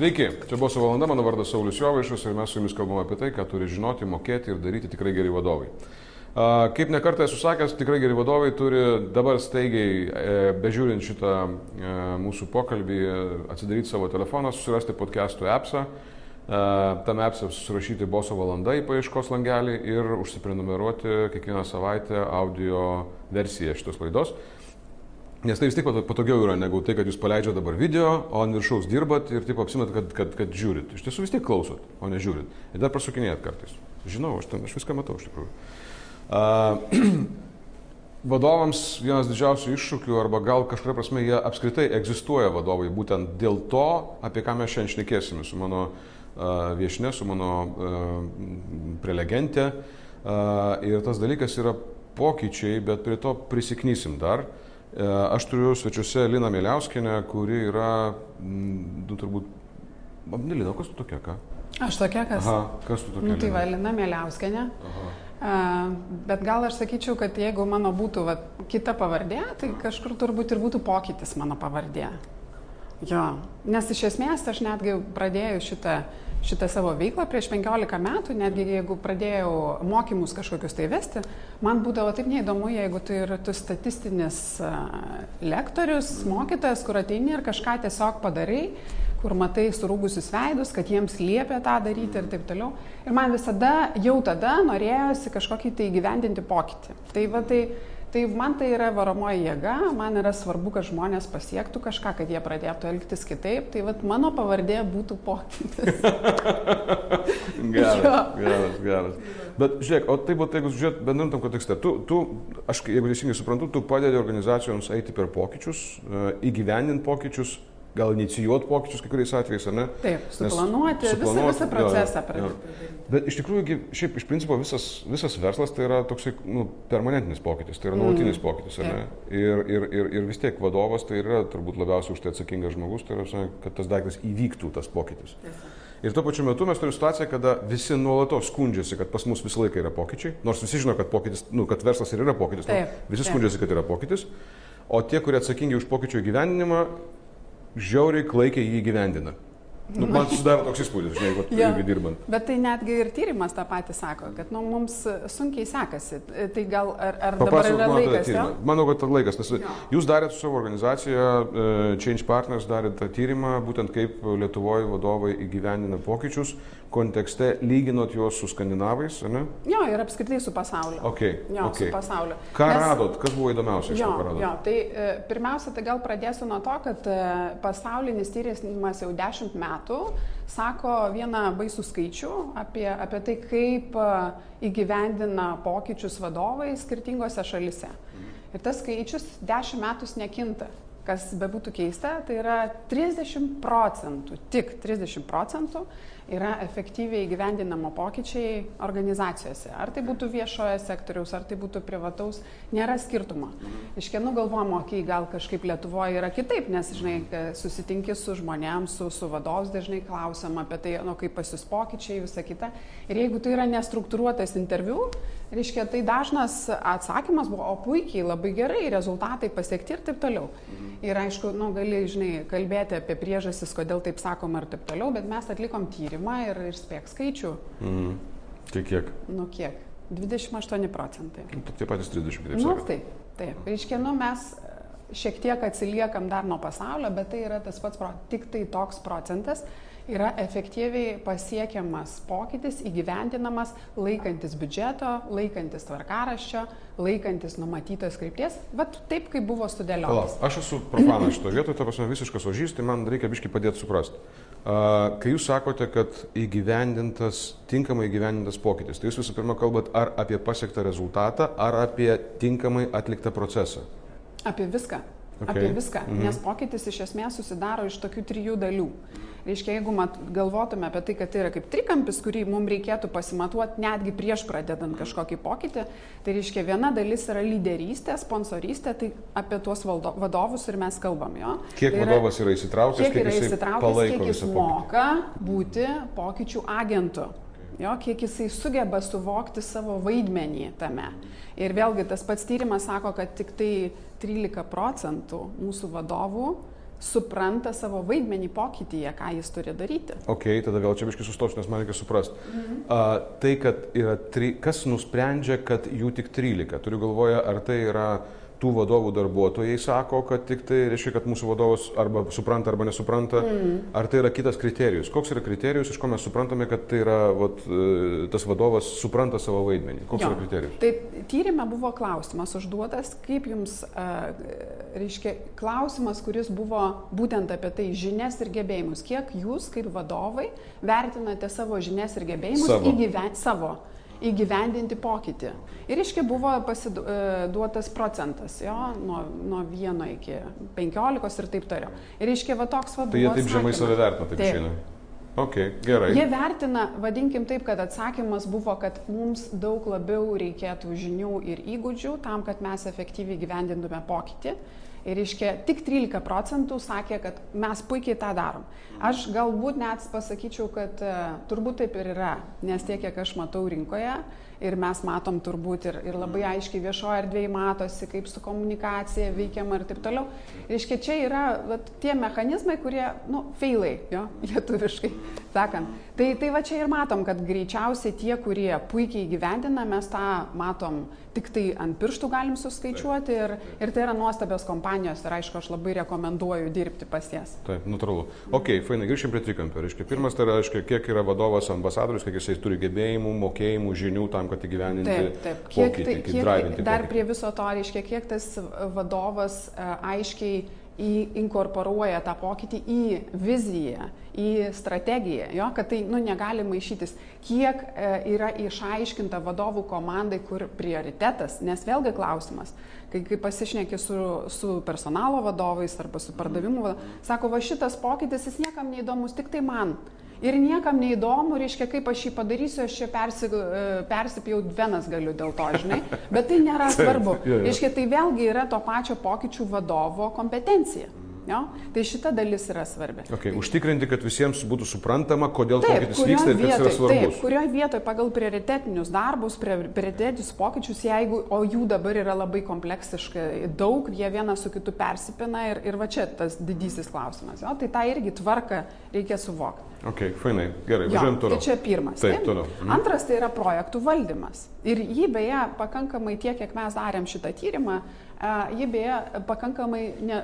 Sveiki, čia buvo su valanda, mano vardas Saulis Jovaišas ir mes su jumis kalbame apie tai, ką turi žinoti, mokėti ir daryti tikrai geri vadovai. Kaip nekartą esu sakęs, tikrai geri vadovai turi dabar staigiai, e, bežiūrint šitą e, mūsų pokalbį, atsidaryti savo telefoną, susirasti podcastų appsą, e, tame appse susirašyti boso valanda į paieškos langelį ir užsiprenumeruoti kiekvieną savaitę audio versiją šitos laidos. Nes tai vis pato- patogiau yra negu tai, kad jūs paleidžiate dabar video, o ant viršaus dirbat ir taip apsimet, kad, kad, kad žiūrit. Iš tiesų vis tiek klausot, o ne žiūrit. Ir dar prasukinėjat kartais. Žinau, aš, ten, aš viską matau iš tikrųjų. Uh, vadovams vienas didžiausių iššūkių, arba gal kažkuria prasme jie apskritai egzistuoja vadovai, būtent dėl to, apie ką mes šiandien šnekėsime su mano uh, viešne, su mano uh, prelegente. Uh, ir tas dalykas yra pokyčiai, bet prie to prisiknysim dar. E, Aš turiu svečiuose Liną Mieliauskinę, kuri yra, mm, nu, turbūt, Nelina, kas tu tokia, ką? Aš tokia, kas. Aha, kas tu tokia? Nu, tai Lina? Valina Mėliauskenė. Aha. Bet gal aš sakyčiau, kad jeigu mano būtų va, kita pavardė, tai kažkur turbūt ir būtų pokytis mano pavardė. Jo, nes iš esmės aš netgi pradėjau šitą, šitą savo veiklą prieš 15 metų, netgi jeigu pradėjau mokymus kažkokius tai vesti, man būdavo taip neįdomu, jeigu tu ir tu statistinis a, lektorius, mokytojas, kur ateini ir kažką tiesiog padarai, kur matai surūgusius veidus, kad jiems liepia tą daryti ir taip toliau. Ir man visada, jau tada norėjosi kažkokį tai gyvendinti pokytį. Tai, va, tai, tai man tai yra varomoji jėga, man yra svarbu, kad žmonės pasiektų kažką, kad jie pradėtų elgtis kitaip. Tai va, mano pavardė būtų pokytis. Geras, Jo. geras, geras. Bet žiūrėk, o taip, vat, jeigu žiūrėt bendram tam kontekste, tu, tu, aš jeigu teisingai suprantu, tu padedi organizacijoms eiti per pokyčius, e, įgyvendinti pokyčius, gal inicijuoti pokyčius kai kuriais atvejais, ar ne? Taip, Nes suplanuoti, visą, suplanuoti, visą jo, procesą pradėti. jo. Bet iš tikrųjų, šiaip iš principo visas, visas verslas tai yra toksai nu, permanentinis pokytis, tai yra nuolatinis Mm. pokytis, ar ne? Ir, ir, ir, ir vis tiek vadovas tai yra turbūt labiausiai už tai atsakingas žmogus, tai yra, kad tas daiktas įvyktų, tas pokytis. Ir tuo pačiu metu mes turime situaciją, kada visi nuolatos skundžiasi, kad pas mus visą laiką yra pokyčiai, nors visi žino, kad, pokytis, nu, kad verslas ir yra pokytis, nu, Taip, visi taip. skundžiasi, kad yra pokytis, o tie, kurie atsakingi už pokyčio įgyvendinimą, žiauriai klaikiai jį įgyvendina. Nu, man susidaro toks įspūdis, žinai, jeigu, Jo. jeigu dirbant. Bet tai netgi ir tyrimas tą patį sako, kad nu, mums sunkiai sekasi. Tai gal ar, ar dabar Papasakok yra laikas? Jo? Manau, kad tas laikas, nes Jo. jūs darėte su savo organizacija, e, Change Partners darė tą tyrimą, būtent kaip Lietuvoje vadovai įgyvendina pokyčius, kontekste lyginot juos su skandinavais, ne? jo, ir apskritai su pasauliu. Okay, Jo, okay. su pasauliu. Ką Nes- radot, kas buvo įdomiausia iš to, ką radot? jo, tai e, pirmiausia, tai gal pradėsiu nuo to, kad e, pasaulinis tyrimas jau dešimt metų sako vieną baisų skaičių apie, apie tai, kaip e, įgyvendina pokyčius vadovai skirtingose šalise. Ir tas skaičius dešimt metų nekinta. Kas bebūtų keista, tai yra 30 procentų, tik 30 procentų yra efektyviai gyvendinamo pokyčiai organizacijose. Ar tai būtų viešojo sektoriaus, ar tai būtų privataus, nėra skirtumo. Iš kienų galvojamo, kai gal kažkaip Lietuvoje yra kitaip, nes, žinai, susitinki su žmonėms, su, su vadovais dažnai klausim apie tai, nu, kaip pas jūs pokyčiai, visa kita. Ir jeigu tai yra nestruktūruotas interviu, reiškia, tai dažnas atsakymas buvo, o puikiai, labai gerai, rezultatai pasiekti ir taip toliau. Ir aišku, nu, gali, žinai, kalbėti apie priežastis, kodėl taip sakoma ir taip toliau, bet mes atlikom tyrimą ir, ir spėk skaičių. Mhm. Tai kiek? Nu kiek? 28 procentai. Nu, Tie patys 30, kitaip Nu, sakant. taip, taip. Reiškia, nu, mes šiek tiek atsiliekam dar nuo pasaulio, bet tai yra tas pats, pro- tik tai toks procentas yra efektyviai pasiekiamas pokytis, įgyvendinamas laikantis biudžeto, laikantis tvarkaraščio, laikantis numatytos krypties, vat taip, kaip buvo Palauk, sudėliotas. aš esu profanas šitoje vietoje, ta prasme visiškas ožys, tai man reikia biškai padėti suprasti. Uh, kai jūs sakote, kad įgyvendintas, tinkamai įgyvendintas pokytis, tai jūs visų pirma kalbat ar apie pasiektą rezultatą, ar apie tinkamai atliktą procesą. Apie viską. Okay. Apie viską. Mhm. Mhm. Nes pokytis iš esmės susidaro iš tokių trijų dalių. Reiškia, jeigu mat, galvotume apie tai, kad tai yra kaip trikampis, kurį mums reikėtų pasimatuoti netgi prieš pradedant kažkokį pokytį, tai reiškia, viena dalis yra lyderystė, sponsorystė, tai apie tuos valdo, vadovus ir mes kalbam. Jo? Kiek tai vadovas yra įsitraukęs, kiek yra jisai įsitraukęs, palaiko kiek jis moka būti pokyčių agentu. Jo, kiek jisai sugeba suvokti savo vaidmenį tame. Ir vėlgi tas pats tyrimas sako, kad tik tai 13 procentų mūsų vadovų supranta savo vaidmenį pokytyje, ką jis turi daryti. Ok, tada vėl čia biškai sustosiu, nes man reikia suprasti. Mhm. Uh, tai, kad yra, tri, kas nusprendžia, kad jų tik 13, turiu galvoje, ar tai yra tų vadovų darbuotojai sako, kad tik tai reiškia, kad mūsų vadovas arba supranta, arba nesupranta, mm. ar tai yra kitas kriterijus. Koks yra kriterijus, iš ko mes suprantame, kad tai yra, vat, e, tas vadovas supranta savo vaidmenį. Koks jo. yra kriterijus? Tai tyrimė buvo klausimas užduotas, kaip jums, uh, reiškia, klausimas, kuris buvo būtent apie tai žinias ir gebėjimus. Kiek jūs kaip vadovai vertinate savo žinias ir gebėjimus savo. įgyventi savo įgyvendinti pokytį. Ir iški buvo pasiduotas e, procentas, jo, nuo, nuo 1 iki 15 ir taip toliau. Ir iški va toks vadovas. Tai jie taip žemai save vertina, taip, išeina. Ok, gerai. Jie vertina, vadinkim taip, kad atsakymas buvo, kad mums daug labiau reikėtų žinių ir įgūdžių tam, kad mes efektyviai gyvendintume pokytį. Ir iškia, tik 13 procentų sakė, kad mes puikiai tą darom. Aš galbūt net pasakyčiau, kad uh, turbūt taip ir yra, nes tiek, kiek aš matau rinkoje ir mes matom turbūt ir, ir labai aiškiai viešoje erdvėje matosi, kaip su komunikacija veikiama ir taip toliau. Ir iškia, čia yra vat, tie mechanizmai, kurie, nu, feilai, jo, lietuviškai sakant. Tai, tai va čia ir matom, kad greičiausiai tie, kurie puikiai gyvendina, mes tą matom tik tai ant pirštų galim suskaičiuoti ir, ir tai yra nuostabios kompanijos ir aišku, aš labai rekomenduoju dirbti pas jas. Taip, natūralu. Ok, fainai, grįžkim prie trikampio. Reiškia, pirmas tai reiškia, kiek yra vadovas ambasadorius, kiek jisai turi gebėjimų, mokėjimų, žinių tam, kad įgyvendinti. Taip, taip. Kiek, pokytį, tai, kiek, dar pokytį. prie viso to reiškia, kiek tas vadovas aiškiai inkorporuoja tą pokytį į viziją, į strategiją, jo, kad tai nu, negali maišytis, kiek e, yra išaiškinta vadovų komandai, kur prioritetas, nes vėlgi klausimas, kai, kai pasišneki su, su personalo vadovais arba su pardavimu vadovais, sako, va šitas pokytis, jis niekam neįdomus, tik tai man. Ir niekam neįdomu, reiškia, kaip aš jį padarysiu, aš čia persi, e, persipjaut venas galiu dėl to, žinai. Bet tai nėra svarbu. Reiškia, tai vėlgi yra to pačio pokyčių vadovo kompetencija. Jo? Tai šita dalis yra svarbi. Okay. Užtikrinti, kad visiems būtų suprantama, kodėl taip, pokytis vyksta ir vietoj, kas yra svarbus. Taip, kurioje vietoje pagal prioritetinius darbus, prioritetinius pokyčius, jeigu, o jų dabar yra labai kompleksiškai daug, jie vienas su kitu persipina ir, ir va čia tas didysis klausimas. Jo? Tai tą irgi tvarką reikia suvokti. Ok, fainai, gerai, važiuojam toliau. Tai čia pirmas. Taip, taip? toliau. Mhm. Antras tai yra projektų valdymas. Ir jį beje, pakankamai tiek, kiek mes darėm šitą tyrimą, Ji beje pakankamai, ne,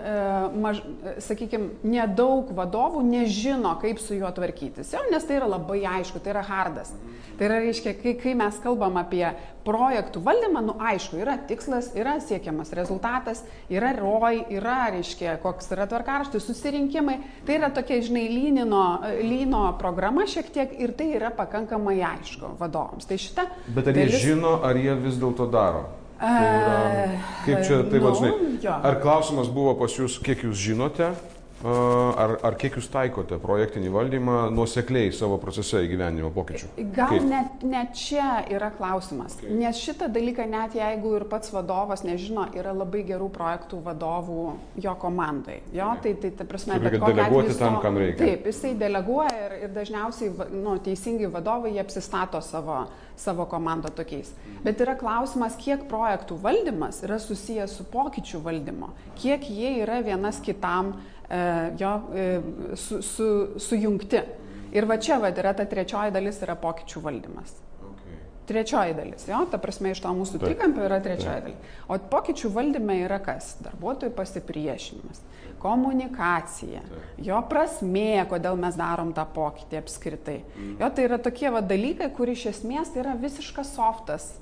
maž, sakykime, nedaug vadovų nežino, kaip su juo tvarkytis, jo, nes tai yra labai aišku, tai yra hardas. Tai yra, reiškia, kai, kai mes kalbam apie projektų valdymą, nu aišku, yra tikslas, yra siekiamas rezultatas, yra roj, yra, reiškia, koks yra tvarkaraštis, susirinkimai, tai yra tokia, žinai, lynino, lyno programa šiek tiek ir tai yra pakankamai aišku vadovams. Tai šita. Bet ar dalis... jie žino, ar jie vis dėlto daro? Tai yra, kaip čia, tai nu, vadinai, ar klausimas buvo pas jūs, kiek jūs žinote, ar, ar kiek jūs taikote projektinį valdymą nuosekliai savo procese įgyvenimo pokyčių? Gal Kaip? net, net čia yra klausimas, okay. nes šitą dalyką net jeigu ir pats vadovas nežino, yra labai gerų projektų vadovų jo komandai. Jo, tai, tai, ta prasme, bet kokia deleguoti tam, kam reikia. Taip, jisai deleguoja ir, ir dažniausiai nu, teisingai vadovai jie apsistato savo savo komandą tokiais. Bet yra klausimas, kiek projektų valdymas yra susijęs su pokyčių valdymo, kiek jie yra vienas kitam jo, e, su, su, sujungti. Ir va čia va, yra ta trečioji dalis yra pokyčių valdymas. Trečioji dalis, jo, ta prasme iš to mūsų trikampio yra trečioji dalis. O pokyčių valdyme yra kas? Darbuotojų pasipriešinimas komunikacija, jo prasmė, kodėl mes darom tą pokytį apskritai. Mhm. Jo tai yra tokie va dalykai, kur iš esmės tai yra visiškas softas.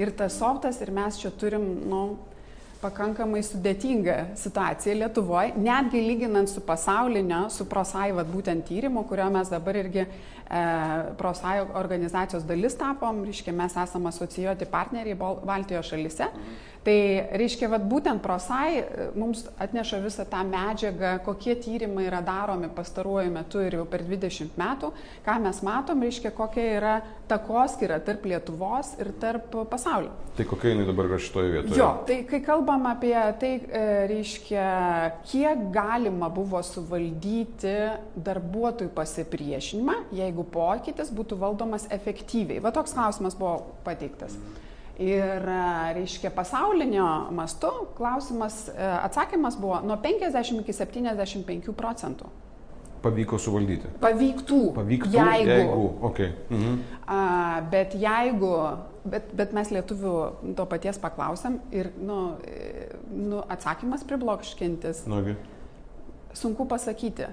Ir tas softas ir mes čia turim, nu, pakankamai sudėtinga situacija Lietuvoje, netgi lyginant su pasaulinio, su prosai, vad būtent tyrimu, kurio mes dabar irgi e, prosai organizacijos dalis tapom, reiškia, mes esame asocijuoti partneriai Baltijos šalise. Mhm. Tai reiškia, vat, būtent prosai e, mums atneša visą tą medžiagą, kokie tyrimai yra daromi pastaruoju metu ir jau per 20 metų, ką mes matom, reiškia, kokia yra takoskira tarp Lietuvos ir tarp pasaulio. Tai kokia jinai dabar yra šitoje vietoje? Jo, tai kai kalbam apie tai, e, reiškia, kiek galima buvo suvaldyti darbuotojų pasipriešinimą, jeigu pokytis būtų valdomas efektyviai. Va toks klausimas buvo pateiktas. Ir, reiškia, pasaulinio mastu klausimas, atsakymas buvo nuo 50 iki 75 procentų pavyko suvaldyti? Pavyktų. Pavyktų, jeigu. jeigu okay. mhm. a, bet jeigu, bet, bet mes lietuvių to paties paklausėm ir nu, e, nu, atsakymas priblokškintis. Nugi. Sunku pasakyti.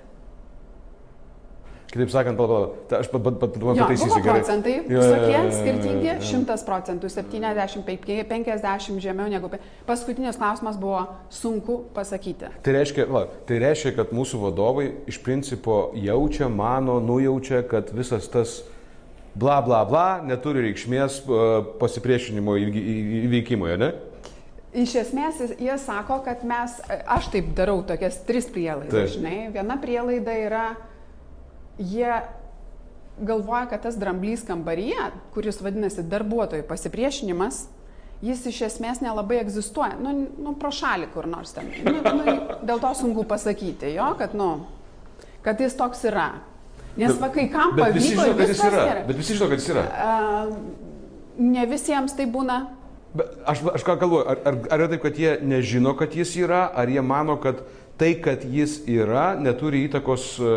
Kitaip sakant, pala, aš pat, pat, pat, pat pataisysiu procentai visokie skirtingi, 100 procentų, 70, 50 žemiau negu. Paskutinis klausimas buvo sunku pasakyti. Tai reiškia, va, tai reiškia, kad mūsų vadovai iš principo jaučia, mano, nujaučia, kad visas tas bla bla bla neturi reikšmės pasipriešinimo įveikimoje, ne? Iš esmės jie sako, kad mes, aš taip darau tokias tris prielaidas, žinai. Viena prielaida yra jie galvoja, kad tas dramblys kambaryje, kuris vadinasi darbuotojų pasipriešinimas, jis iš esmės nelabai egzistuoja. Nu, nu pro šalį kur nors ten. Nu, nu, dėl to sunku pasakyti, jo, kad, nu, kad jis toks yra. Nes va, kai kam bet pavyko, visi žino, kad jis yra. Gerai. Bet visi žino, kad jis yra. Uh, ne visiems tai būna. Bet aš, aš ką galvoju, ar, ar, ar yra taip, kad jie nežino, kad jis yra, ar jie mano, kad tai, kad jis yra, neturi įtakos e,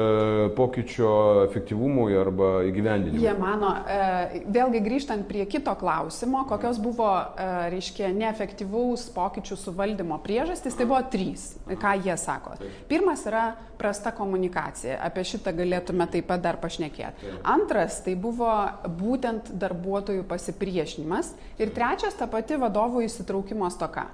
pokyčio efektyvumui arba įgyvendinimui. Jie mano, e, vėlgi grįžtant prie kito klausimo, kokios buvo, e, reiškia, neefektyvaus pokyčių suvaldymo priežastys, tai buvo trys, ką jie sako. Pirmas yra prasta komunikacija, apie šitą galėtume taip pat dar pašnekėti. Antras, tai buvo būtent darbuotojų pasipriešinimas. Ir trečias, ta pati vadovų įsitraukimo stoka.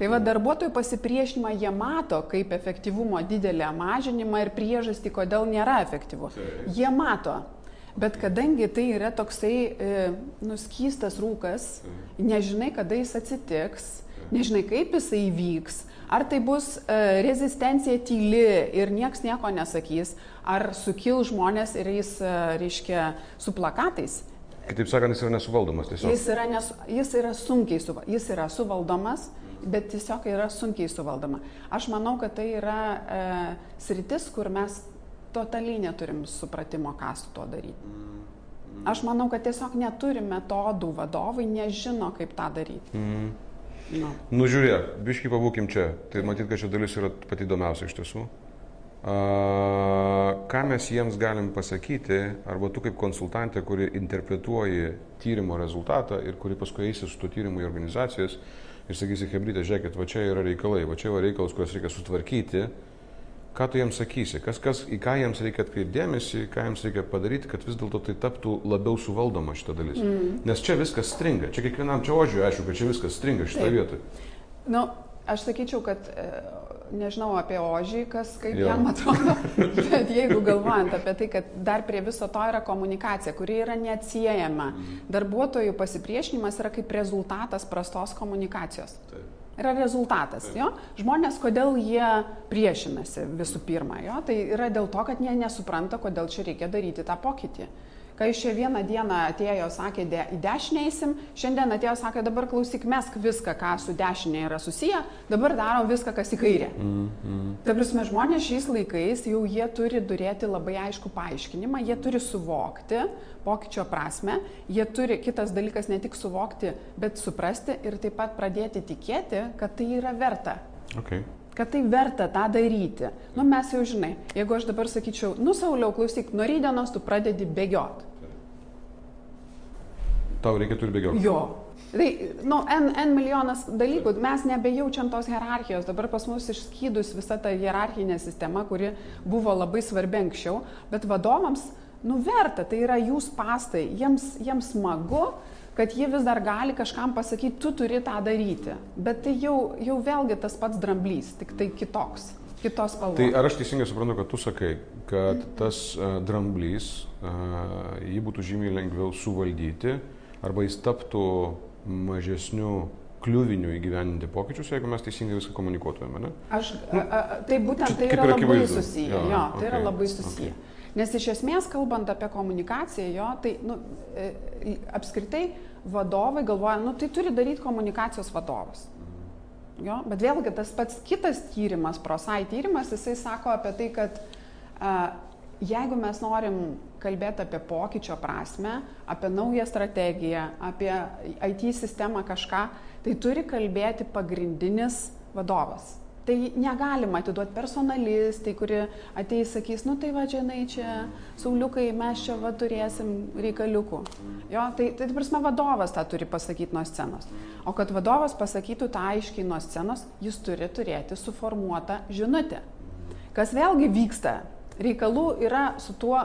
Tai va darbuotojų pasipriešinimą jie mato kaip efektyvumo didelę mažinimą ir priežastį, kodėl nėra efektyvu. Jie mato. Bet kadangi tai yra toksai e, nuskystas rūkas, nežinai, kada jis atsitiks, nežinai, kaip jisai įvyks, ar tai bus e, rezistencija tyli ir nieks nieko nesakys, ar sukil žmonės ir jis, e, reiškia, su plakatais. Kitaip sakant, jis yra nesuvaldomas tiesiog. Jis yra, nes, jis yra sunkiai suvaldomas. Jis yra suvaldomas, bet tiesiog yra sunkiai suvaldoma. Aš manau, kad tai yra e, sritis, kur mes totaliai neturim supratimo, ką su tuo daryti. Aš manau, kad tiesiog neturi metodų, vadovai nežino, kaip tą daryti. Mm. No. Nu, žiūrėk, biškai pabūkim čia. Tai matyt, kad čia dalis yra pati įdomiausia iš tiesų. A, ką mes jiems galim pasakyti, arba tu kaip konsultantė, kuri interpretuoji tyrimo rezultatą ir kuri paskui eisi su tuo tyrimu į organizacijas, ir sakysi, Hebrytė, žiūrėkit, va čia yra reikalai, va čia yra reikalas, kuriuos reikia sutvarkyti, ką tu jiems sakysi, kas, kas, į ką jiems reikia atkreipdėmėsi, ką jiems reikia padaryti, kad vis dėlto tai taptų labiau suvaldoma šita dalis. Mm. Nes čia viskas stringa, čia kiekvienam čia ožiui aišku, kad čia viskas stringa šitoje vietoje. Na, nu, aš sakyčiau, kad e, nežinau apie ožį, kas kaip jo. jam atrodo, bet jeigu galvojant apie tai, kad dar prie viso to yra komunikacija, kuri yra neatsiejama, mhm. darbuotojų pasipriešinimas yra kaip rezultatas prastos komunikacijos. Taip. Yra rezultatas, jo. Žmonės, kodėl jie priešinasi visų pirma, jo, tai yra dėl to, kad jie nesupranta, kodėl čia reikia daryti tą pokytį kai iš čia vieną dieną atėjo, sakė, de, į dešinę eisim, šiandien atėjo, sakė, dabar klausyk, mesk viską, ką su dešinė yra susiję, dabar darom viską, kas į kairę. Mm, mm. Ta prasme, žmonės šiais laikais jau jie turi turėti labai aišku paaiškinimą, jie turi suvokti pokyčio prasme, jie turi kitas dalykas ne tik suvokti, bet suprasti ir taip pat pradėti tikėti, kad tai yra verta. Okay kad tai verta tą daryti. Nu, mes jau žinai, jeigu aš dabar sakyčiau, nu, Sauliau, klausyk, nuo rydienos tu pradedi bėgiot. Tau reikia turi bėgioti. Jo. Tai, nu, N, N milijonas dalykų, mes nebejaučiam tos hierarchijos, dabar pas mus išskydus visa ta hierarchinė sistema, kuri buvo labai svarbi anksčiau, bet vadovams, nu, verta, tai yra jūs pastai, jiems, jiems smagu, kad jie vis dar gali kažkam pasakyti, tu turi tą daryti, bet tai jau, jau vėlgi tas pats dramblys, tik tai kitoks kitos spalvos. Tai ar aš teisingai suprantu, kad tu sakai, kad tas uh, dramblys, uh, jį būtų žymiai lengviau suvaldyti, arba jis taptų mažesniu kliuviniu įgyveninti pokyčius, jeigu mes teisingai viską komunikuotumėme, ne? Aš, a, a, tai būtent tai yra, yra labai susiję, jo, jo tai okay, yra labai susiję. Okay. Nes iš esmės, kalbant apie komunikaciją, jo, tai nu, e, apskritai vadovai galvoja, nu, tai turi daryti komunikacijos vadovas. Jo, bet vėlgi tas pats kitas tyrimas, prosai tyrimas, jisai sako apie tai, kad a, jeigu mes norim kalbėti apie pokyčio prasme, apie naują strategiją, apie IT sistemą kažką, tai turi kalbėti pagrindinis vadovas. Tai negalima atiduoti personalistai, kuri ateis, sakys, nu tai va, žinai, čia, sauliukai, mes čia va turėsim reikaliukų. Jo, tai, tai, prasme, vadovas tą turi pasakyti nuo scenos. O kad vadovas pasakytų tą aiškiai nuo scenos, jis turi turėti suformuotą žinutę. Kas vėlgi vyksta, reikalų yra su tuo,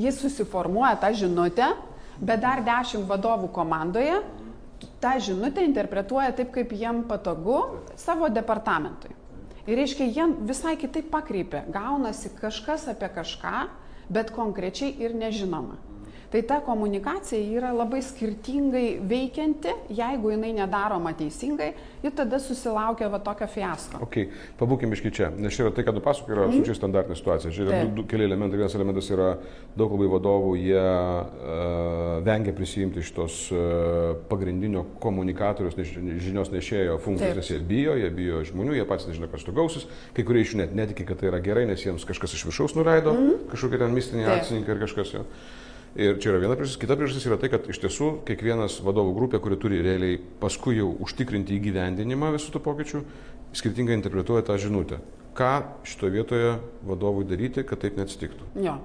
jis susiformuoja tą žinutę, bet dar dešimt vadovų komandoje tą žinutę interpretuoja taip, kaip jiem patogu savo departamentui. Ir reiškia, jie visai kitaip pakreipia. Gaunasi kažkas apie kažką, bet konkrečiai ir nežinoma. Tai ta komunikacija yra labai skirtingai veikianti, jeigu jinai nedaroma teisingai, ji tada susilaukia va tokio fiasko. Ok, pabūkim iš čia, nes čia yra tai, ką tu pasakoji, yra absoliučiai mm. standartinė situacija. Čia yra du, du, keli elementai. Vienas elementas yra daug labai vadovų, jie uh, vengia prisijimti šitos uh, pagrindinio komunikatorius, neš, žinios nešėjo funkcijos, nes jie bijo, jie bijo žmonių, jie patys nežino, kas tu gausis, kai kurie iš jų net netiki, kad tai yra gerai, nes jiems kažkas iš viršaus nuleido, mm. kažkokie ten mistiniai akcininkai ir kažkas jo. Ja. Ir čia yra viena priežastis. Kita priežastis yra tai, kad iš tiesų kiekvienas vadovų grupė, kuri turi realiai paskui jau užtikrinti įgyvendinimą visų tų pokyčių, skirtingai interpretuoja tą žinutę. Ką šitoje vietoje vadovui daryti, kad taip neatsitiktų? Jo.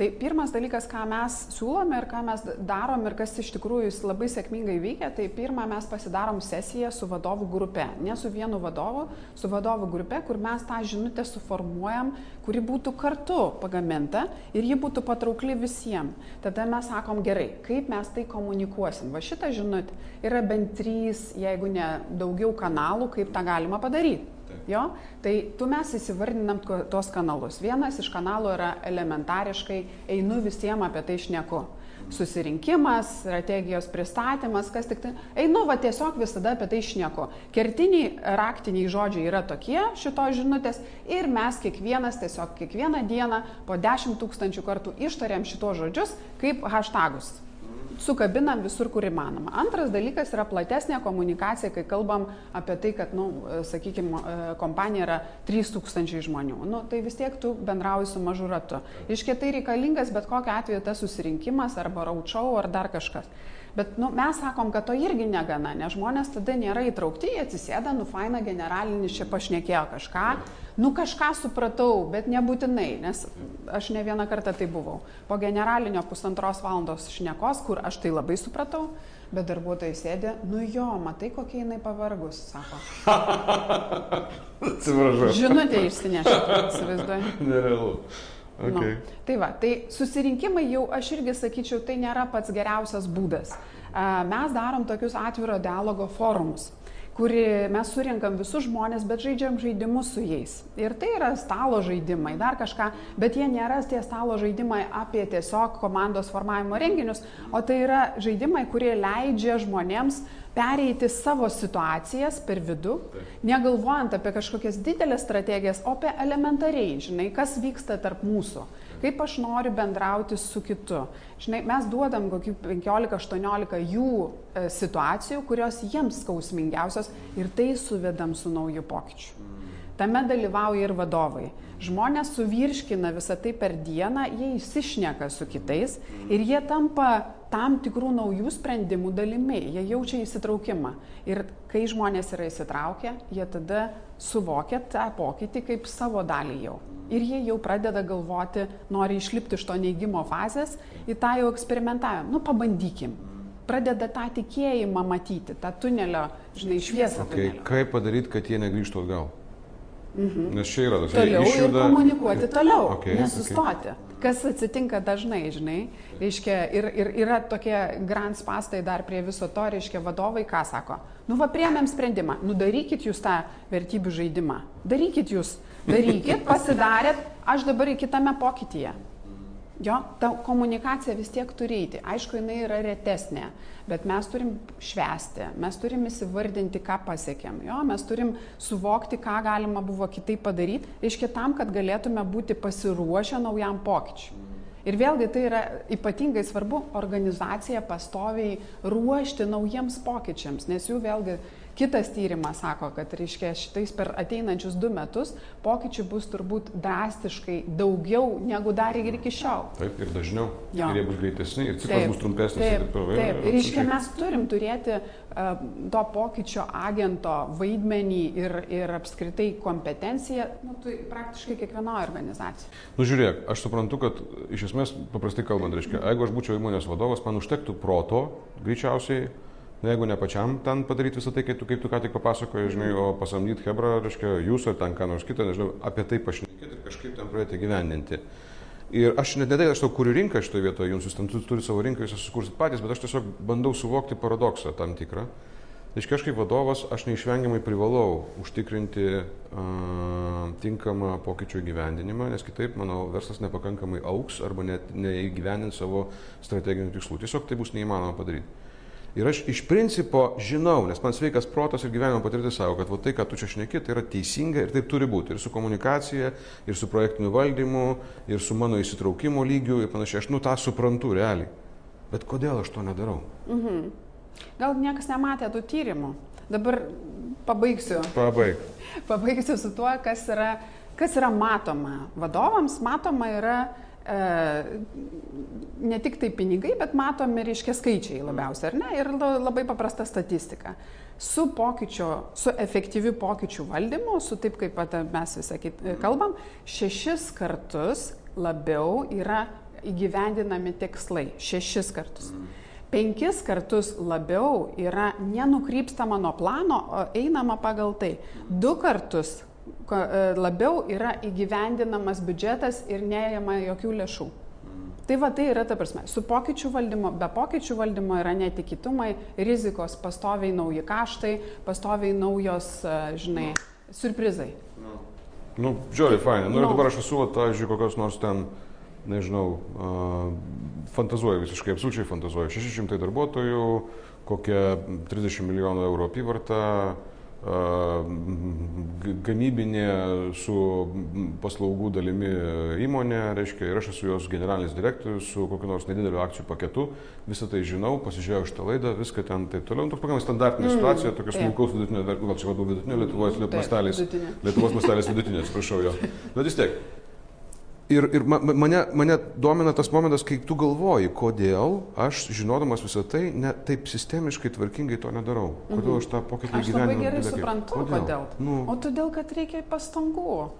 Tai pirmas dalykas, ką mes siūlome ir ką mes darom ir kas iš tikrųjų labai sėkmingai veikia, tai pirmą mes pasidarom sesiją su vadovų grupe. Ne su vienu vadovu, su vadovų grupe, kur mes tą žinutę suformuojam, kuri būtų kartu pagaminta ir ji būtų patraukli visiems. Tada mes sakom gerai, kaip mes tai komunikuosim. Va šitą žinutę yra bent trys, jeigu ne daugiau kanalų, kaip tą galima padaryti. Jo? Tai tu mes įsivardinam tuos kanalus. Vienas iš kanalų yra elementariškai einu visiems apie tai šneku. Susirinkimas, strategijos pristatymas, kas tik tai. Einu va tiesiog visada apie tai šneku. Kertiniai raktiniai žodžiai yra tokie šito žinutės ir mes kiekvienas tiesiog kiekvieną dieną po 10 tūkstančių kartų ištariam šitos žodžius kaip hashtagus sukabinam visur, kur įmanoma. Antras dalykas yra platesnė komunikacija, kai kalbam apie tai, kad, nu, sakykime, kompanija yra 3000 žmonių. Nu, tai vis tiek tu bendrauji su mažu ratu. Iškiai tai reikalingas bet kokiu atveju tas susirinkimas arba raučiau ar dar kažkas. Bet nu, mes sakom, kad to irgi negana, nes žmonės tada nėra įtraukti, jie atsisėda, nu faina generalinis čia pašnekėjo kažką, nu kažką supratau, bet nebūtinai, nes aš ne vieną kartą tai buvau. Po generalinio pusantros valandos šnekos, kur aš tai labai supratau, bet darbuotojai sėdė, nu jo, matai, kokia jinai pavargus, sako. Atsiprašau. Žinutė išsinešė, įsivaizduoju. Nerealu. Nu, okay. Nu, tai va, tai susirinkimai jau aš irgi sakyčiau, tai nėra pats geriausias būdas. Mes darom tokius atviro dialogo forumus kuri mes surinkam visus žmonės, bet žaidžiam žaidimus su jais. Ir tai yra stalo žaidimai, dar kažką, bet jie nėra tie stalo žaidimai apie tiesiog komandos formavimo renginius, o tai yra žaidimai, kurie leidžia žmonėms pereiti savo situacijas per vidų, negalvojant apie kažkokias didelės strategijas, o apie elementariai, žinai, kas vyksta tarp mūsų, kaip aš noriu bendrauti su kitu. Žinai, mes duodam kokių 15-18 jų e, situacijų, kurios jiems skausmingiausios ir tai suvedam su nauju pokyčiu. Tame dalyvauja ir vadovai. Žmonės suvirškina visą tai per dieną, jie įsišneka su kitais ir jie tampa tam tikrų naujų sprendimų dalimi, jie jaučia įsitraukimą. Ir kai žmonės yra įsitraukę, jie tada suvokia tą pokytį kaip savo dalį jau. Ir jie jau pradeda galvoti, nori išlipti iš to neigimo fazės į tą jau eksperimentavimą. Nu, pabandykim. Pradeda tą tikėjimą matyti, tą tunelio, žinai, šviesą. Okay. Kaip padaryti, kad jie negrįžtų atgal? Mhm. Nes čia yra tas toliau išjuda... ir komunikuoti toliau, okay, nesustoti. Okay. Kas atsitinka dažnai, žinai, reiškia, ir, ir yra tokie grand spastai dar prie viso to, reiškia, vadovai ką sako, nu va priemėm sprendimą, nu darykit jūs tą vertybių žaidimą, darykit jūs, darykit, pasidarėt, aš dabar į kitame pokytyje. Jo, ta komunikacija vis tiek turi eiti. Aišku, jinai yra retesnė, bet mes turim švęsti, mes turim įsivardinti, ką pasiekėm. Jo, mes turim suvokti, ką galima buvo kitaip padaryti, iš kitam, kad galėtume būti pasiruošę naujam pokyčiui. Ir vėlgi tai yra ypatingai svarbu organizaciją pastoviai ruošti naujiems pokyčiams, nes jų vėlgi Kitas tyrimas sako, kad, reiškia, šitais per ateinančius du metus pokyčių bus turbūt drastiškai daugiau negu dar ir iki šiol. Taip, ir dažniau. Jo. Ir jie bus greitesni, ir ciklas bus trumpesnis. Taip, ir taip taip. Ir- reiškia, mes turim turėti uh, to pokyčio agento vaidmenį ir, ir apskritai kompetenciją, nu, tai praktiškai kiekvienoje organizacijoje. Nu žiūrėk, aš suprantu, kad iš esmės, paprastai kalbant, reiškia, jeigu aš būčiau įmonės vadovas, man užtektų proto, greičiausiai, na, jeigu ne pačiam ten padaryti visą tai, kaip tu, kaip tu ką tik papasakojai, žinai, o pasamdyti Hebrą, reiškia, jūs ar ten ką nors kitą, nežinau, apie tai pašnekėti ir kažkaip ten pradėti gyvendinti. Ir aš net nedai, aš tau kuriu rinką šitoje vietoje, jums jūs ten tu- turite savo rinką, jūs sukursit patys, bet aš tiesiog bandau suvokti paradoksą tam tikrą. Reiškia, aš kaip vadovas, aš neišvengiamai privalau užtikrinti uh, tinkamą pokyčių įgyvendinimą, nes kitaip mano verslas nepakankamai auks arba net neįgyvendins savo strateginių tikslų. Tiesiog tai bus neįmanoma padaryti. Ir aš iš principo žinau, nes man sveikas protas ir gyvenimo patirtis savo, kad va, tai, ką tu čia šneki, tai yra teisinga ir taip turi būti. Ir su komunikacija, ir su projektiniu valdymu, ir su mano įsitraukimo lygiu ir panašiai. Aš nu tą suprantu realiai. Bet kodėl aš to nedarau? Gal niekas nematė tų tyrimų. Dabar pabaigsiu. Pabaig. Pabaigsiu su tuo, kas yra, kas yra matoma. Vadovams matoma yra ne tik tai pinigai, bet matomi, reiškia, skaičiai labiausiai, ar ne? Ir la- labai paprasta statistika. Su pokyčio, su efektyviu pokyčių valdymu, su taip kaip pat mes visą kitą kalbam, šešis kartus labiau yra įgyvendinami tikslai. Šešis kartus. Penkis kartus labiau yra nenukrypstama nuo plano, o einama pagal tai. Du kartus e, labiau yra įgyvendinamas biudžetas ir neėjama jokių lėšų. Tai va tai yra ta prasme. Su pokyčių valdymo, be pokyčių valdymo yra netikitumai, rizikos, pastoviai nauji kaštai, pastoviai naujos, e, žinai, surprizai. Nu, žiūrėjau, fainai. Nu, ir Nu. dabar aš esu, pavyzdžiui, kokios nors ten, nežinau, uh, fantazuoju visiškai, absoliučiai fantazuoju. 600 darbuotojų, kokia 30 milijonų eurų apyvarta, uh, gamybinė su paslaugų dalimi įmonė, reiškia, ir aš esu jos generalinis direktorius su kokiu nors nedideliu akcijų paketu, visą tai žinau, pasižiūrėjau šitą laidą, viską ten taip toliau. Nu, tokia pakankamai standartinė situacija, tokia smulkaus vidutinio, gal čia labiau vidutinio Lietuvoje, Taip, mastelis. vidutinė. Lietuvos mastelis vidutinė, atsiprašau jo. Bet vis tiek. Ir, ir ma- ma- mane, mane domina tas momentas, kai tu galvoji, kodėl aš, žinodamas visą tai, ne taip sistemiškai, tvarkingai to nedarau. Kodėl aš tą pokytį Mhm. Aš labai gerai dalykai- suprantu, kodėl. Nu, O todėl, kad reikia pastangų.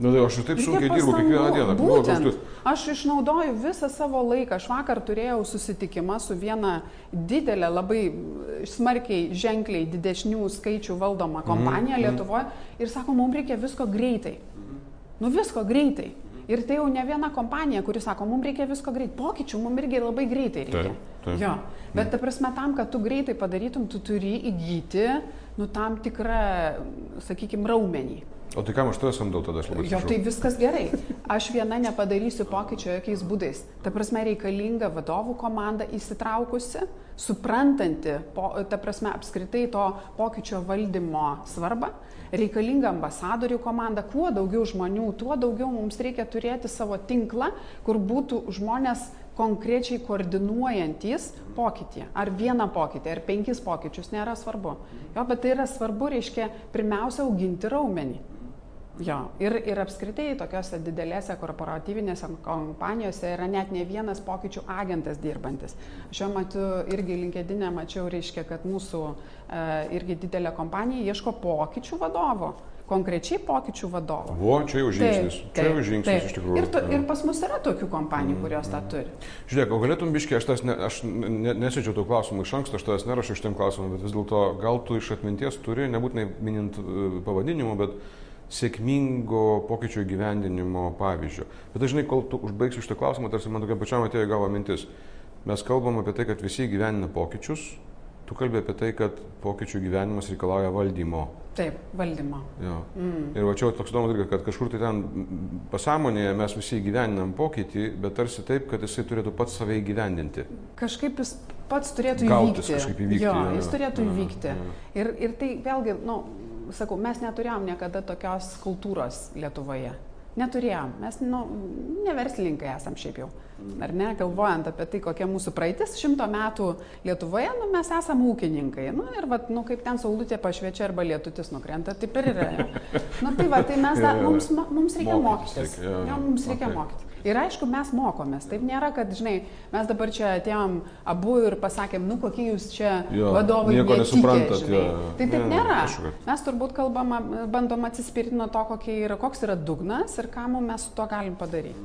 nu, tai aš ir taip sunkiai dirbu kiekvieną dieną. Galvoju, Būtent. aš išnaudoju visą savo laiką. Aš vakar turėjau susitikimą su viena didelė, labai smarkiai, ženkliai didesnių skaičių valdoma kompanija mhm. Lietuvoje ir sako, mums reikia visko greitai. Nu visko greitai. Ir tai jau ne viena kompanija, kuri sako, mums reikia visko greitai. Pokyčių mums irgi labai greitai reikia. Taip, taip. Jo. Bet ta prasme, tam, kad tu greitai padarytum, tu turi įgyti nu, tam tikrą, sakykime, raumenį. O tai kam aš tave samdau tada, aš labai Jo, tai viskas gerai. Aš viena nepadarysiu pokyčio jokiais būdais. Ta prasme, reikalinga vadovų komanda įsitraukusi, suprantanti, po, ta prasme, apskritai to pokyčio valdymo svarbą. Reikalinga ambasadorių komanda. Kuo daugiau žmonių, tuo daugiau mums reikia turėti savo tinklą, kur būtų žmonės konkrečiai koordinuojantis pokytį. Ar vieną pokytį, ar penkis pokyčius, nėra svarbu. Jo, bet tai yra svarbu, reiškia, pirmiausia, auginti raumenį. Jo, ir, ir apskritai tokiuose didelėse korporatyvinėse kompanijose yra net ne vienas pokyčių agentas dirbantis. Šiuo metu irgi linkedinė mačiau, reiškia, kad mūsų e, irgi didelė kompanija ieško pokyčių vadovo, konkrečiai pokyčių vadovo. Vo, čia jau žingsnis. čia jau žingsnis iš tikrųjų. Ir, Jo. ir pas mus yra tokių kompanijų, kurios tą turi. Žiūrėk, o galėtum biškiai, aš, tas ne, aš ne, nesėdžiau tų klausimų iš anksto, aš tavęs nerašiau šitiem klausimam, bet vis dėlto gal tu iš atminties turi, nebūtinai minint e, pavadinimų, bet sėkmingo pokyčio įgyvendinimo pavyzdžio. Bet dažnai, kol tu užbaigsi šitą klausimą, tarsi man tokia pačiam atėjo į galvą mintis. Mes kalbam apie tai, kad visi gyvenina pokyčius, tu kalbė apie tai, kad pokyčių gyvenimas reikalauja valdymo. Taip, valdymo. Jo. Mm. Ir va čia toks įdomus dalykas, kad kažkur tai ten pasąmonėje mes visi įgyvendinam pokytį, bet tarsi taip, kad jisai turėtų pats save įgyvendinti. Kažkaip jis pats turėtų Gautis įvykti. kažkaip įvykti, Jo, jo, jis jo. turėtų Jo, įvykti. jo. Ir, ir tai vėlgi, nu, sakau, mes neturėjom niekada tokios kultūros Lietuvoje. Neturėjom. Mes, nu, ne verslininkai esam šiaip jau. ar ne, galvojant apie tai, kokia mūsų praeitis, šimto metų Lietuvoje, nu, mes esame ūkininkai. Nu, ir, vat, nu, kaip ten saulutė pašviečia arba lietutis nukrenta, taip ir yra. Nu, tai va, tai mes dar, mums, mums reikia mokytis. Jo, jo, mums reikia mokytis. Ir aišku, mes mokomės. Taip nėra, kad, žinai, mes dabar čia atėjom abu ir pasakėm, nu kokie jūs čia Jo, vadovai. nieko nesuprantat, žinai. jo. Tai taip Ne, nėra. aišku. Mes turbūt kalbam, bandom atsispirti nuo to, yra, koks yra dugnas ir ką mes su to galim padaryti.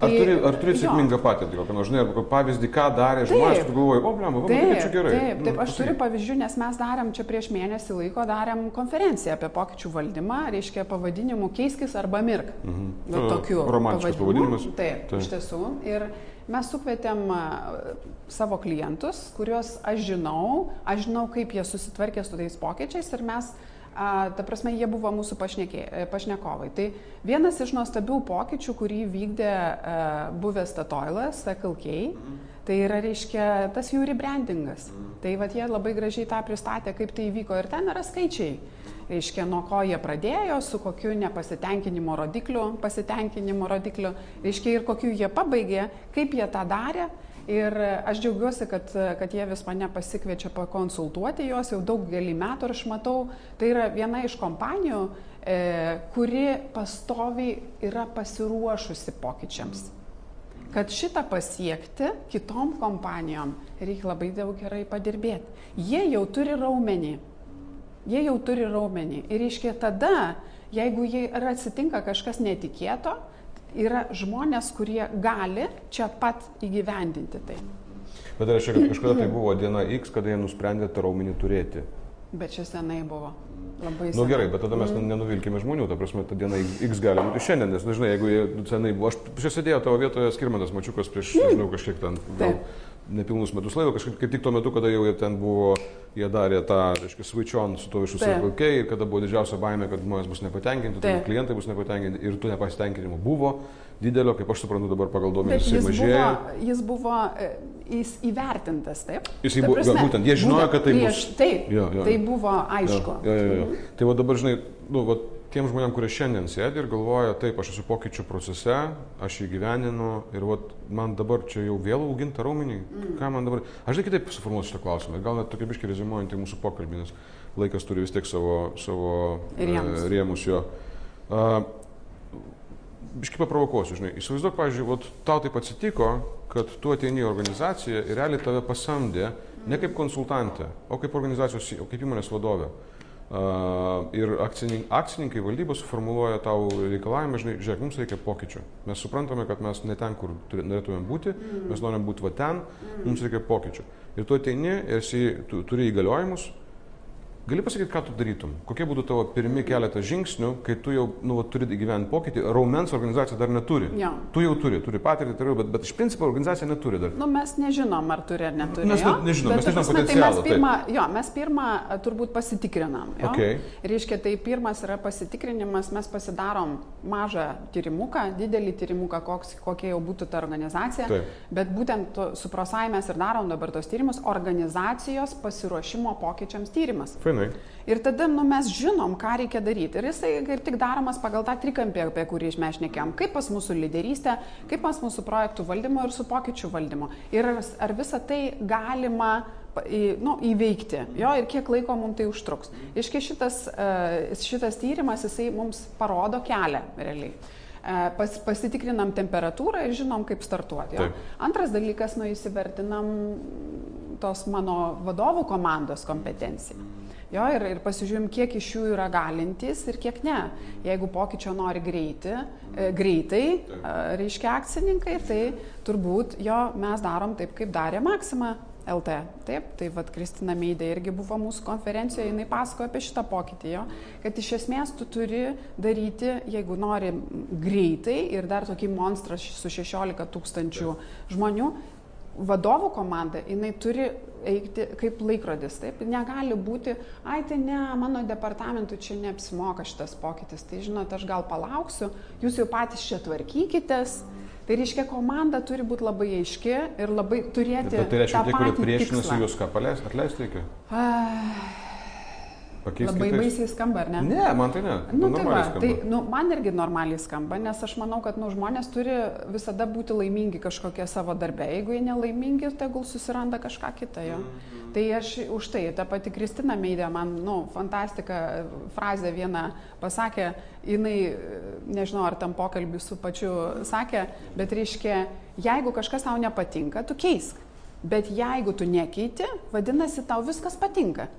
Ar Tai- turi, ar turi sėkmingą patirtį, kokią nors, žinai, arba pavyzdį, ką darė Taip. žmonės, tu galvoji, o, blem, va, kaip čia gerai. Taip, taip, Nu, aš turiu pavyzdžių, nes mes darėm čia prieš mėnesį laiko, darėm konferenciją apie pokyčių valdymą, reiškia pavadinimu Keiskis arba Mirk. Mhm. Nu, Tokiu romantiškas pavadinimas. Taip, taip, Taip. iš tiesų. Ir mes sukvietėm savo klientus, kuriuos aš žinau, aš žinau, kaip jie susitvarkė su tais pokyčiais ir mes A, ta prasme, jie buvo mūsų pašnekė, pašnekovai. Tai vienas iš nuostabių pokyčių, kurį vykdė a, buvęs Statoilas, SKLK, tai yra, reiškia, tas jų rebrandingas. Tai vad jie labai gražiai tą pristatė, kaip tai įvyko ir ten yra skaičiai. Reiškia, nuo ko jie pradėjo, su kokiu nepasitenkinimo rodikliu, pasitenkinimo rodikliu, reiškia ir kokiu jie pabaigė, kaip jie tą darė. Ir aš džiaugiuosi, kad, kad jie vis mane pasikviečia pakonsultuoti juos jau daugelį metų ir aš matau, tai yra viena iš kompanijų, e, kuri pastoviai yra pasiruošusi pokyčiams. Kad šitą pasiekti kitom kompanijom reikia labai daug gerai padirbėti. Jie jau turi raumenį. Jie jau turi raumenį. Ir reiškia tada, jeigu jie ir atsitinka kažkas netikėto, yra žmonės, kurie gali čia pat įgyvendinti tai. Bet tai reiškia, kad kažkada tai buvo diena X, kada jie nusprendė tą raumenį turėti. Bet čia senai buvo. Labai Na senai. nu, gerai, bet tada mes mm. nenuvilkime žmonių, ta prasme, ta diena X- gali būti šiandien, nes dažnai, jeigu jie senai buvo, aš čia sėdėjau tavo vietoje skirmantas mačiukas prieš, nežinau, kažkiek ten, gal Taip. Nepilnus metus laiko, kažkaip kaip tik tuo metu, kada jau ten buvo, jie darė tą, reiškia, switch on su to višu sakalkiai ir kada buvo didžiausia baimė, kad žmonės bus nepatenkinti, Taip. klientai bus nepatenkinti ir tų nepasitenkinimų buvo didelio, kaip aš suprantu dabar pagal duomenis, jis mažėja. buvo, jis buvo e, jis įvertintas, taip? Jisai Ta buvo- prasme, būtent, jie žinojo, kad tai prieš, bus- Taip, Jo, jo. tai buvo aišku. Jo, jo, jo, jo. Tai va dabar, žinai, nu, va, tiem žmonėm, kurie šiandien sėdi ir galvoja, taip, aš esu pokyčių procese, aš jį gyveninu ir va, man dabar čia jau vėl auginta raumenį, mm. ką man dabar... Aš žinai kitaip suformuosiu šitą klausimą, gal net tokia biškai rezimuojant į mūsų pokalbį, nes laikas turi vis tiek savo, savo Rėmus. e, rėmus jo. Uh, Biškai paprovokuosiu, žinai, įsivaizduok, pavyzdžiui, vat, tau taip atsitiko, kad tu ateini į organizaciją ir realiai tave pasamdė ne kaip konsultantė, o kaip organizacijos, o kaip įmonės vadovė. Ir akcininkai, valdybos suformuoluoja tau reikalavimą, žinai, žiūrėk, mums reikia pokyčių. Mes suprantame, kad mes ne ten, kur norėtumėm būti, mes norim būti va ten, mums reikia pokyčių. Ir tu ateini esi, tu turi įgaliojimus, Gali pasakyti, ką tu darytum? Kokie būtų tavo pirmi keletą žingsnių, kai tu jau nu, turi įgyventi pokytį? Raumens organizacija dar neturi. Jo. Tu jau turi, turi patirtį, turiu, bet, bet iš principo organizacija neturi dar. Nu, mes nežinom, ar turi ar neturi. Mes ne- nežinom, Bet, mes nežinom prasme, tai Mes pirmą, jo, mes pirmą a, turbūt pasitikrinam. Jo? Okay. Reiškia, tai pirmas yra pasitikrinimas, mes pasidarom mažą tyrimuką, didelį tyrimuką, koks, kokia jau būtų ta organizacija. Taip. Bet būtent su prosai mes ir darom dabar tos tyrimus, organizacijos pasiruošimo pokyčiams tyrimas. Fainai. Ir tada nu, mes žinom, ką reikia daryti. Ir jisai kaip tik daromas pagal tą trikampį, apie kurį mes šnekėjom. Kaip pas mūsų lyderystė, kaip pas mūsų projektų valdymo ir su pokyčių valdymo. Ir ar, visą tai galima nu, įveikti. Jo, ir kiek laiko mums tai užtruks. Iški šitas, e, šitas tyrimas, jisai mums parodo kelią realiai. E, Pas, pasitikrinam temperatūrą ir žinom, kaip startuoti. Antras dalykas, nu įsivertinam tos mano vadovų komandos kompetenciją. Jo, ir, ir pasižiūrim, kiek iš jų yra galintys ir kiek ne. Jeigu pokyčio nori greiti, e, greitai, e, reiškia akcininkai, tai turbūt jo mes darom taip, kaip darė Maksima LT. Taip, tai vad Kristina Meidė irgi buvo mūsų konferencijoje, jinai pasakojo apie šitą pokytį, jo, kad iš esmės tu turi daryti, jeigu nori greitai ir dar tokį monstrą su 16 tūkstančių žmonių, vadovų komanda, jinai turi eiti kaip laikrodis, taip, negali būti, ai tai ne, mano departamentui čia neapsimoka šitas pokytis, tai žinot, aš gal palauksiu, jūs jau patys čia tvarkykitės. Tai reiškia, komanda turi būti labai aiški ir labai turėti. Bet tai reiškia, tie, kurie priešinasi, juos ką atleisti reikia. Ah, Pakeisk Labai kitais. baisiai skamba, ar ne? Ne, man tai ne. Nu, tai, va, skamba. tai nu, man irgi normaliai skamba, nes aš manau, kad nu, žmonės turi visada būti laimingi kažkokie savo darbe. Jeigu jie nelaimingi, tegul susiranda kažką kitą jo. Tai aš už tai, ta pati Kristina Meidė man, nu, fantastika frazę vieną pasakė, jinai, nežinau, ar tam pokalbį su pačiu sakė, bet reiškia, jeigu kažkas tau nepatinka, tu keisk. Bet jeigu tu nekeiti, vadinasi, tau viskas patinka.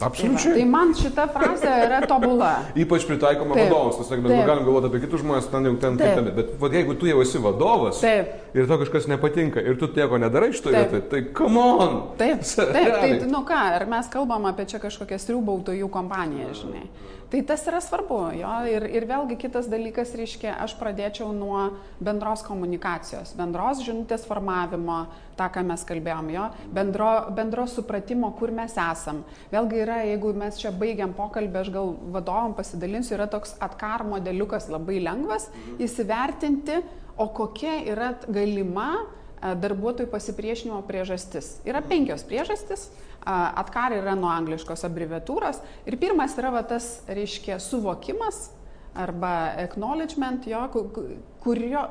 Tai, va, Absoliučiai. tai man šita frazė yra tobula. Ypač pritaikoma Taip. vadovams, sakė, mes Taip. galim galvoti apie kitus žmonės, ten jau ten Taip. kitame. Bet vat, jeigu tu jau esi vadovas Taip. ir tau kažkas nepatinka ir tu nieko nedarai iš to Taip. vietoj, tai come on. Taip, taip, tai, Realiai. nu ką, ar mes kalbam apie čia kažkokią striubautojų kompaniją, žinai. Tai tas yra svarbu, jo, ir, ir vėlgi kitas dalykas, reiškia, aš pradėčiau nuo bendros komunikacijos, bendros žinutės formavimo, tą, ką mes kalbėjom, jo, bendro, bendro supratimo, kur mes esam. Vėlgi yra, jeigu mes čia baigiam pokalbį, aš gal vadovom pasidalinsiu, yra toks atkar modeliukas labai lengvas įsivertinti, o kokia yra galima darbuotojų pasipriešinimo priežastis. Yra penkios priežastis. Atkar yra nuo angliškos abreviatūros. Ir pirmas yra va, tas, reiškia, suvokimas arba acknowledgement, jo, ku- ku- kurio,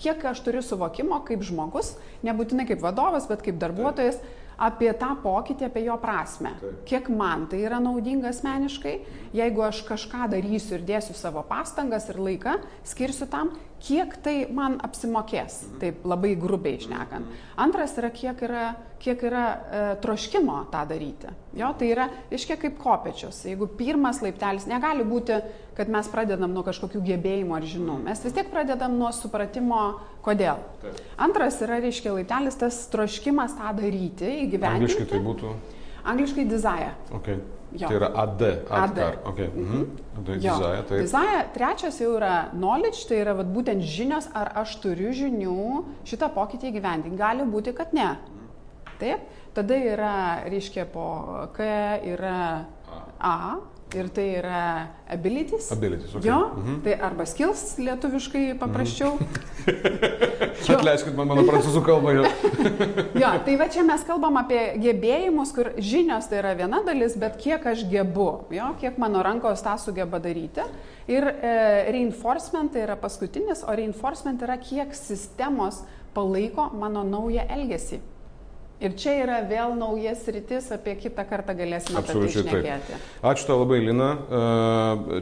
kiek aš turiu suvokimo kaip žmogus, nebūtinai kaip vadovas, bet kaip darbuotojas, apie tą pokytį, apie jo prasme. Kiek man tai yra naudinga asmeniškai, jeigu aš kažką darysiu ir dėsiu savo pastangas ir laiką, skirsiu tam, kiek tai man apsimokės, taip labai grubiai išnekant. Antras yra, kiek yra, kiek yra e, troškimo tą daryti. Jo, tai yra, iškiek kaip kopečius. Jeigu pirmas laiptelis negali būti, kad mes pradedam nuo kažkokių gebėjimų ar žinių, mes vis tiek pradedam nuo supratimo, kodėl. Taip. Antras yra, reiškia, laiptelis tas troškimas tą daryti, įgyvendinti. Angliškai tai būtų. Angliškai desire. Okay. Jo. Tai yra AD. AD. Adkar. Okay. Mhm. Tai Jo. desire, taip. Desire, trečias jau yra knowledge, tai yra vat, būtent žinios, ar aš turiu žinių šitą pokytį įgyvendinti. Gali būti, kad ne. Taip. Tada yra, reiškia, po K yra A. Ir tai yra abilities. Abilities, okay. Jo, Mhm. tai arba skills lietuviškai paprasčiau. Jo. Atleiskit man mano prancūzų kalbą. jo. Jo, tai va čia mes kalbam apie gebėjimus, kur žinios tai yra viena dalis, bet kiek aš gebu, jo, kiek mano rankos tą sugeba daryti. Ir e, reinforcement tai yra paskutinis, o reinforcement yra kiek sistemos palaiko mano naują elgesį. Ir čia yra vėl naujas rytis, apie kitą kartą galėsime apie tai Absoliučiai taip. šnekėti. Ačiū tau labai, Lina.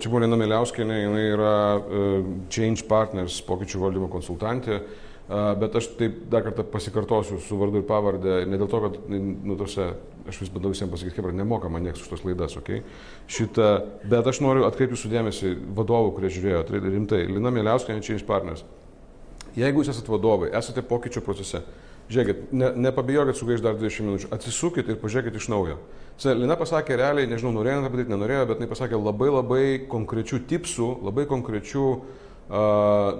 Čia buvo Lina Miliauskinė, jinai yra e, Change Partners pokyčių valdymo konsultantė. Bet aš taip dar kartą pasikartosiu su vardu ir pavardė, ne dėl to, kad, nu, tose, aš vis bandau visiems pasakyti, kaip nemoka man niekas už tos laidas, ok? Šitą, bet aš noriu atkreipti jūsų dėmesį vadovų, kurie žiūrėjo, tai rimtai, Lina Miliauskinė, Change Partners. Jeigu jūs esate vadovai, esate pokyčio procese, žiūrėkit, ne, nepabijokit sugaiš dar 20 minučių, atsisukit ir pažiūrėkit iš naujo. Lina pasakė realiai, nežinau, norėjo tą padaryti, nenorėjo, bet jinai pasakė labai labai konkrečių tipsų, labai konkrečių uh,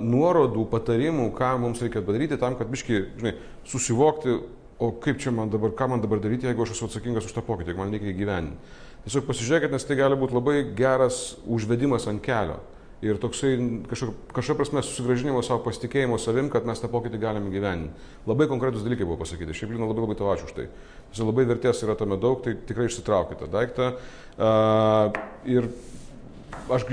nuorodų, patarimų, ką mums reikia padaryti tam, kad biški, žinai, susivokti, o kaip čia man dabar, ką man dabar daryti, jeigu aš esu atsakingas už tą pokytį, jeigu man reikia įgyveninti. Tiesiog pasižiūrėkit, nes tai gali būti labai geras užvedimas ant kelio. Ir toksai kažkokia prasme susigražinimo savo pasitikėjimo savim, kad mes tą pokytį galime gyveninti. Labai konkretus dalykai buvo pasakyti. Šiaip Lina labai labai tau ačiū už tai. Tiesiog labai vertės yra tame daug, tai tikrai išsitraukite tą daiktą. Uh, ir aš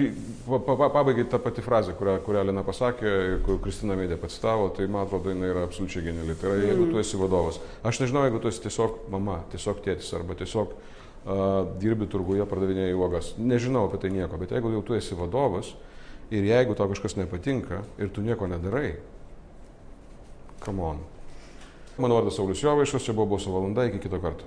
pabaigai tą patį frazę, kurią, kurią Lina pasakė, kur Kristina Meidė pacitavo, tai man atrodo, jinai yra absoliučiai geniali. Tai yra, jeigu tu esi vadovas. Aš nežinau, jeigu tu esi tiesiog mama, tiesiog tėtis arba tiesiog uh, dirbi turguje, pardavinėjai uogas. Nežinau apie tai nieko, bet jeigu jau tu esi vadovas ir jeigu tau kažkas nepatinka ir tu nieko nedarai, come on. Mano vardas Saulis Jovaišas, čia buvo Boso valanda, iki kito karto.